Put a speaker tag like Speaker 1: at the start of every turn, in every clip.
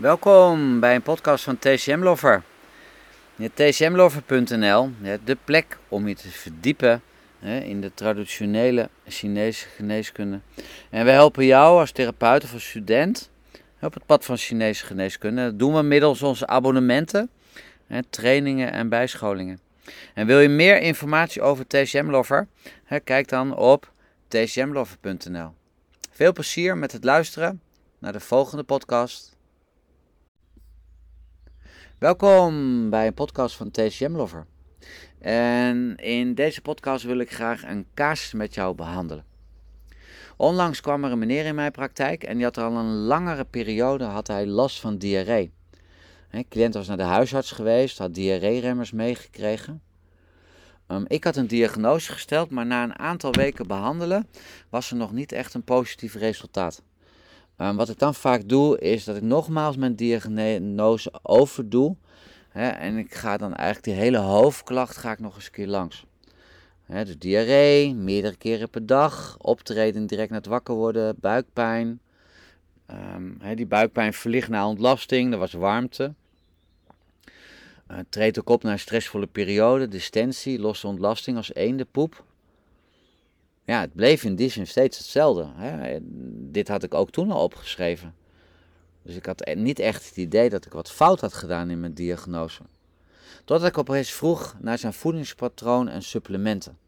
Speaker 1: Welkom bij een podcast van TCM Lover. TCMlover.nl, de plek om je te verdiepen in de traditionele Chinese geneeskunde. En we helpen jou als therapeut of als student op het pad van Chinese geneeskunde. Dat doen we middels onze abonnementen, trainingen en bijscholingen. En wil je meer informatie over TCM Lover? Kijk dan op tcmlover.nl. Veel plezier met het luisteren naar de volgende podcast. Welkom bij een podcast van TCM Lover. En in deze podcast wil ik graag een casus met jou behandelen. Onlangs kwam er een meneer in mijn praktijk en die had al een langere periode had hij last van diarree. De cliënt was naar de huisarts geweest, had diarree-remmers meegekregen. Um, ik had een diagnose gesteld, maar na een aantal weken behandelen was er nog niet echt een positief resultaat. Um, wat ik dan vaak doe, is dat ik nogmaals mijn diagnose overdoe. Hè, en ik ga dan eigenlijk die hele hoofdklacht ga ik nog eens een keer langs. Hè, dus diarree, meerdere keren per dag, optreden direct na het wakker worden, buikpijn. Um, hè, die buikpijn verlicht na ontlasting, er was warmte. Uh, treedt ook op naar een stressvolle periode, distensie, losse ontlasting als eendenpoep. Ja, het bleef in die zin steeds hetzelfde. Hè. Dit had ik ook toen al opgeschreven. Dus ik had e-, niet echt het idee dat ik wat fout had gedaan in mijn diagnose. Totdat ik opeens vroeg naar zijn voedingspatroon en supplementen.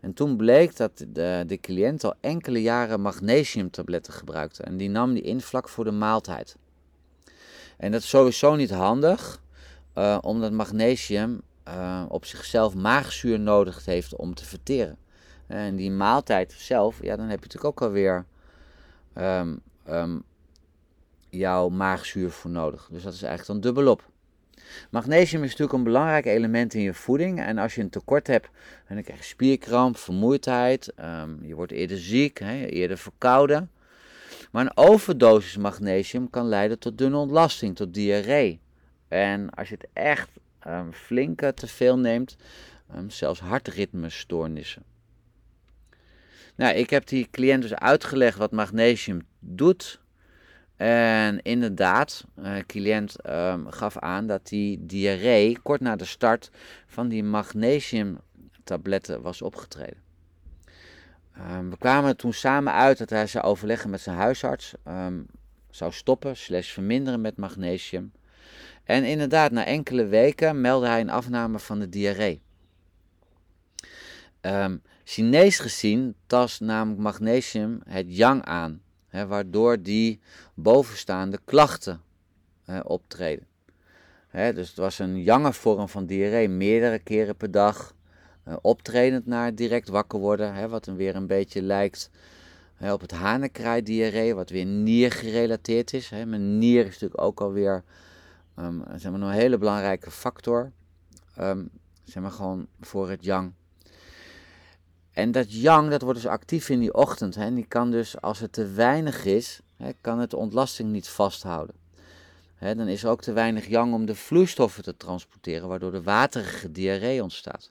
Speaker 1: En toen bleek dat de, de cliënt al enkele jaren magnesiumtabletten gebruikte. En die nam die in vlak voor de maaltijd. En dat is sowieso niet handig, uh, omdat magnesium uh, op zichzelf maagzuur nodig heeft om te verteren. En die maaltijd zelf, ja, dan heb je natuurlijk ook alweer um, jouw maagzuur voor nodig. Dus dat is eigenlijk dan dubbelop. Magnesium is natuurlijk een belangrijk element in je voeding. En als je een tekort hebt, dan krijg je spierkramp, vermoeidheid, um, je wordt eerder ziek, eerder verkouden. Maar een overdosis magnesium kan leiden tot dunne ontlasting, tot diarree. En als je het echt um, flinke te veel neemt, zelfs hartritmestoornissen. Nou, ik heb die cliënt dus uitgelegd wat magnesium doet. En inderdaad, de uh, cliënt um, gaf aan dat die diarree kort na de start van die magnesiumtabletten was opgetreden. Um, we kwamen toen samen uit dat hij zou overleggen met zijn huisarts, um, zou stoppen, slash verminderen met magnesium. En inderdaad, na enkele weken meldde hij een afname van de diarree. Um, Chinees gezien tast namelijk magnesium het yang aan, hè, waardoor die bovenstaande klachten hè, optreden. Hè, dus het was een jange vorm van diarree, meerdere keren per dag, uh, optredend naar direct wakker worden, wat dan weer een beetje lijkt op het hanekraai-diarree, wat weer niergerelateerd is. Hè. Mijn nier is natuurlijk ook alweer um, zeg maar, een hele belangrijke factor, um, zeg maar gewoon voor het yang. En dat yang, dat wordt dus actief in die ochtend. Hè, en die kan dus, als het te weinig is, hè, kan het de ontlasting niet vasthouden. Hè, dan is er ook te weinig yang om de vloeistoffen te transporteren, waardoor de waterige diarree ontstaat.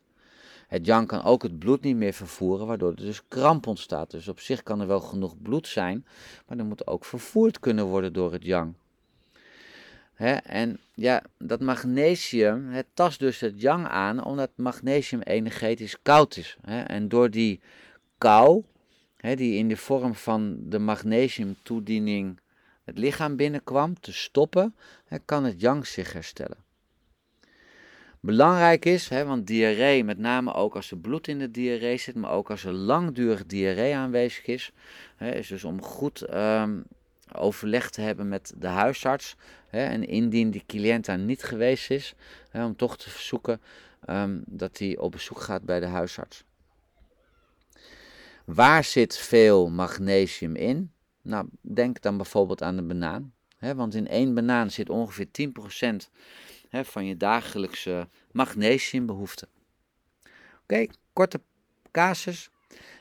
Speaker 1: Het yang kan ook het bloed niet meer vervoeren, waardoor er dus kramp ontstaat. Dus op zich kan er wel genoeg bloed zijn, maar dan moet ook vervoerd kunnen worden door het yang. En ja, dat magnesium, het tast dus het yang aan, omdat magnesium energetisch koud is. En door die kou, die in de vorm van de magnesiumtoediening het lichaam binnenkwam, te stoppen, kan het yang zich herstellen. Belangrijk is, want diarree, met name ook als er bloed in de diarree zit, maar ook als er langdurig diarree aanwezig is, is dus om goed um, overleg te hebben met de huisarts. Hè, en indien die cliënt daar niet geweest is, hè, om toch te verzoeken um, dat hij op bezoek gaat bij de huisarts. Waar zit veel magnesium in? Nou, denk dan bijvoorbeeld aan de banaan. Hè, want in één banaan zit ongeveer 10% hè, van je dagelijkse magnesiumbehoefte. Oké, korte casus.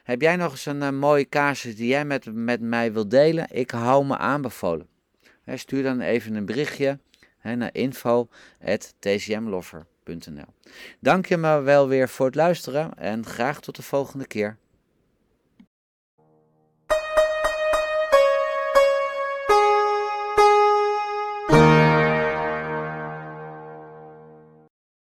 Speaker 1: Heb jij nog eens een uh, mooie casus die jij met, met mij wilt delen? Ik hou me aanbevolen. Stuur dan even een berichtje he, naar info.tcmloffer.nl Dank je me wel weer voor het luisteren en graag tot de volgende keer.